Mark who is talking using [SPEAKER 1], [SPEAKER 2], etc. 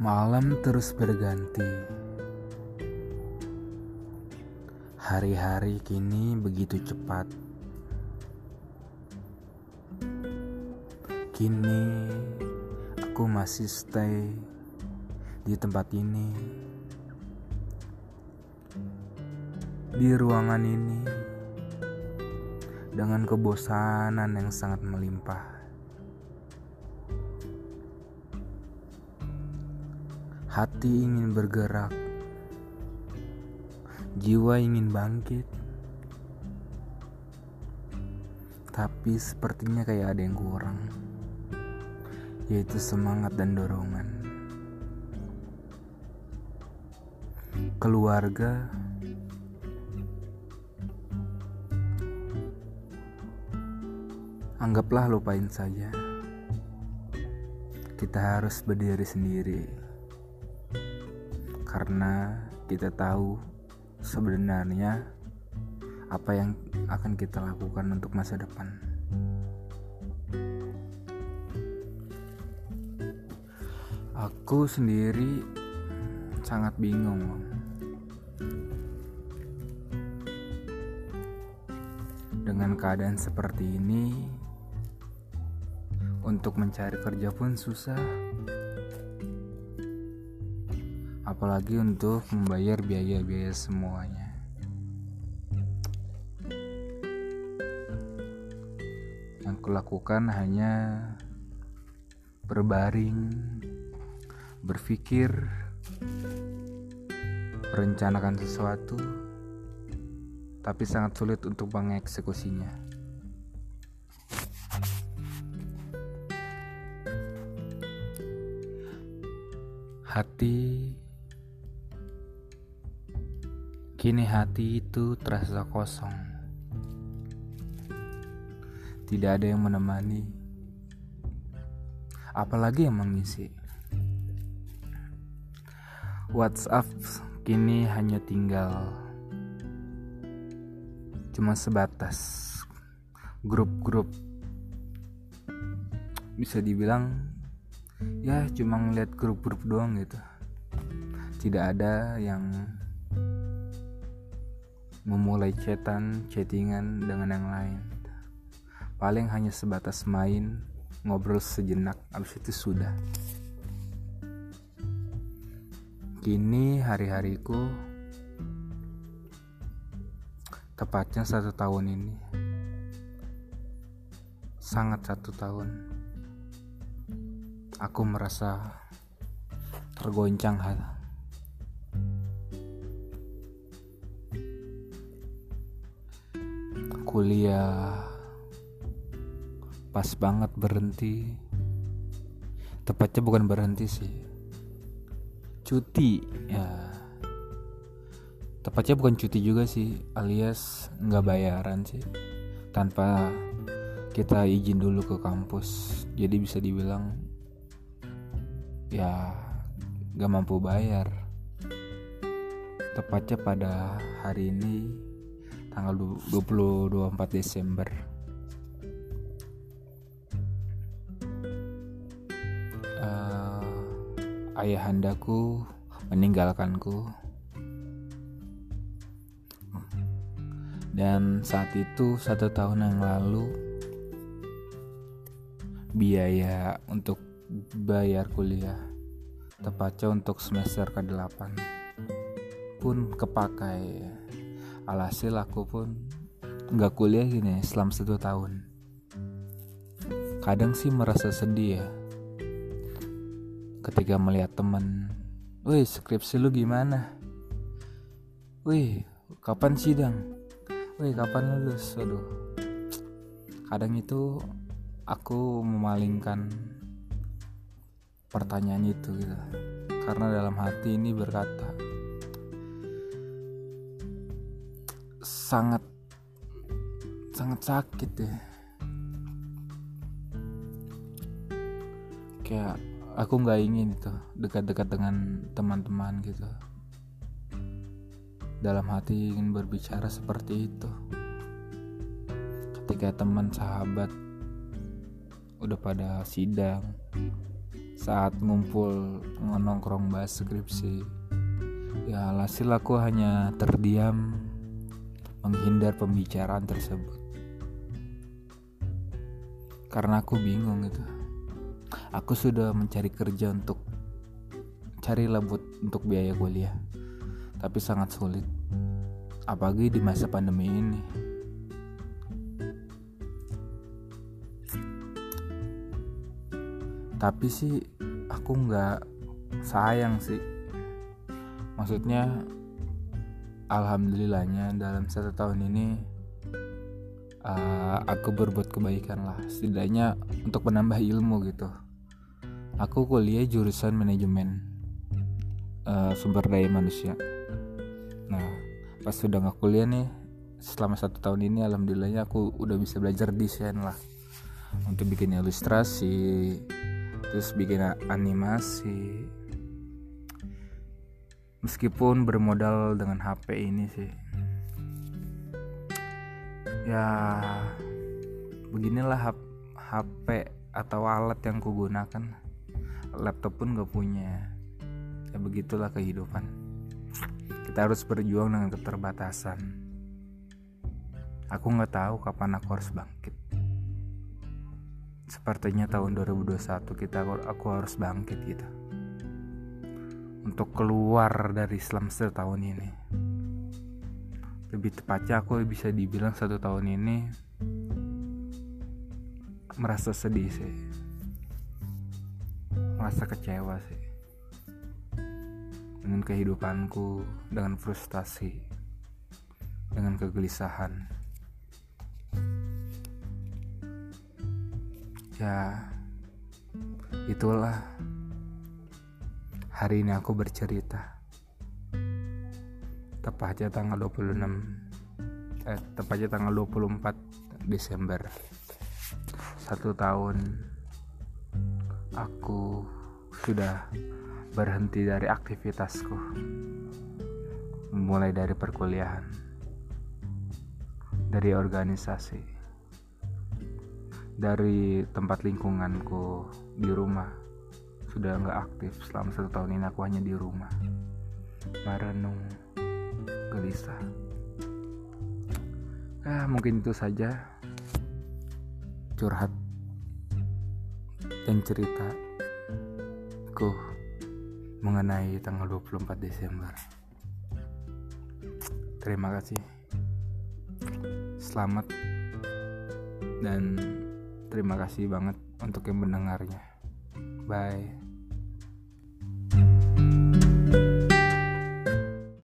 [SPEAKER 1] Malam terus berganti. Hari-hari kini begitu cepat. Kini aku masih stay di tempat ini. Di ruangan ini dengan kebosanan yang sangat melimpah. Hati ingin bergerak, jiwa ingin bangkit, tapi sepertinya kayak ada yang kurang, yaitu semangat dan dorongan. Keluarga anggaplah lupain saja. Kita harus berdiri sendiri karena kita tahu sebenarnya apa yang akan kita lakukan untuk masa depan. Aku sendiri sangat bingung. Dengan keadaan seperti ini, untuk mencari kerja pun susah apalagi untuk membayar biaya-biaya semuanya. Yang kulakukan hanya berbaring, berpikir, merencanakan sesuatu, tapi sangat sulit untuk mengeksekusinya. Hati Kini hati itu terasa kosong. Tidak ada yang menemani, apalagi yang mengisi. WhatsApp kini hanya tinggal cuma sebatas grup-grup bisa dibilang ya cuma ngeliat grup-grup doang gitu tidak ada yang memulai chatan, chattingan dengan yang lain. Paling hanya sebatas main, ngobrol sejenak, abis itu sudah. Kini hari-hariku tepatnya satu tahun ini sangat satu tahun aku merasa tergoncang hati kuliah. Pas banget berhenti. Tepatnya bukan berhenti sih. Cuti ya. Tepatnya bukan cuti juga sih alias nggak bayaran sih. Tanpa kita izin dulu ke kampus. Jadi bisa dibilang ya gak mampu bayar. Tepatnya pada hari ini tanggal 20 24 Desember. Uh, ayahandaku meninggalkanku. Dan saat itu satu tahun yang lalu biaya untuk bayar kuliah tepatnya untuk semester ke-8 pun kepakai alhasil aku pun nggak kuliah gini selama satu tahun. Kadang sih merasa sedih ya. Ketika melihat teman wih skripsi lu gimana? Wih kapan sidang wih kapan lulus? Aduh. Kadang itu aku memalingkan pertanyaan itu gitu. Karena dalam hati ini berkata sangat sangat sakit ya kayak aku nggak ingin itu dekat-dekat dengan teman-teman gitu. Dalam hati ingin berbicara seperti itu. Ketika teman sahabat udah pada sidang saat ngumpul nongkrong bahas skripsi ya hasil aku hanya terdiam menghindar pembicaraan tersebut. Karena aku bingung gitu. Aku sudah mencari kerja untuk cari labut untuk biaya kuliah tapi sangat sulit. Apalagi di masa pandemi ini. Tapi sih aku nggak sayang sih. Maksudnya alhamdulillahnya dalam satu tahun ini uh, aku berbuat kebaikan lah. Setidaknya untuk menambah ilmu gitu. Aku kuliah jurusan manajemen uh, sumber daya manusia. Nah pas sudah nggak kuliah nih selama satu tahun ini alhamdulillahnya aku udah bisa belajar desain lah. Untuk bikin ilustrasi terus bikin animasi meskipun bermodal dengan HP ini sih. Ya beginilah HP atau alat yang kugunakan. Laptop pun gak punya. Ya begitulah kehidupan. Kita harus berjuang dengan keterbatasan. Aku nggak tahu kapan aku harus bangkit. Sepertinya tahun 2021 kita aku harus bangkit gitu untuk keluar dari Islam setahun ini. Lebih tepatnya aku bisa dibilang satu tahun ini merasa sedih sih. Merasa kecewa sih. Dengan kehidupanku dengan frustasi dengan kegelisahan. Ya itulah hari ini aku bercerita. Tepatnya tanggal 26 eh tepatnya tanggal 24 Desember. Satu tahun aku sudah berhenti dari aktivitasku. Mulai dari perkuliahan dari organisasi dari tempat lingkunganku di rumah sudah nggak aktif selama satu tahun ini aku hanya di rumah. Merenung gelisah. Ah mungkin itu saja. Curhat dan cerita ku mengenai tanggal 24 Desember. Terima kasih. Selamat dan Terima kasih banget untuk yang mendengarnya. Bye. thank you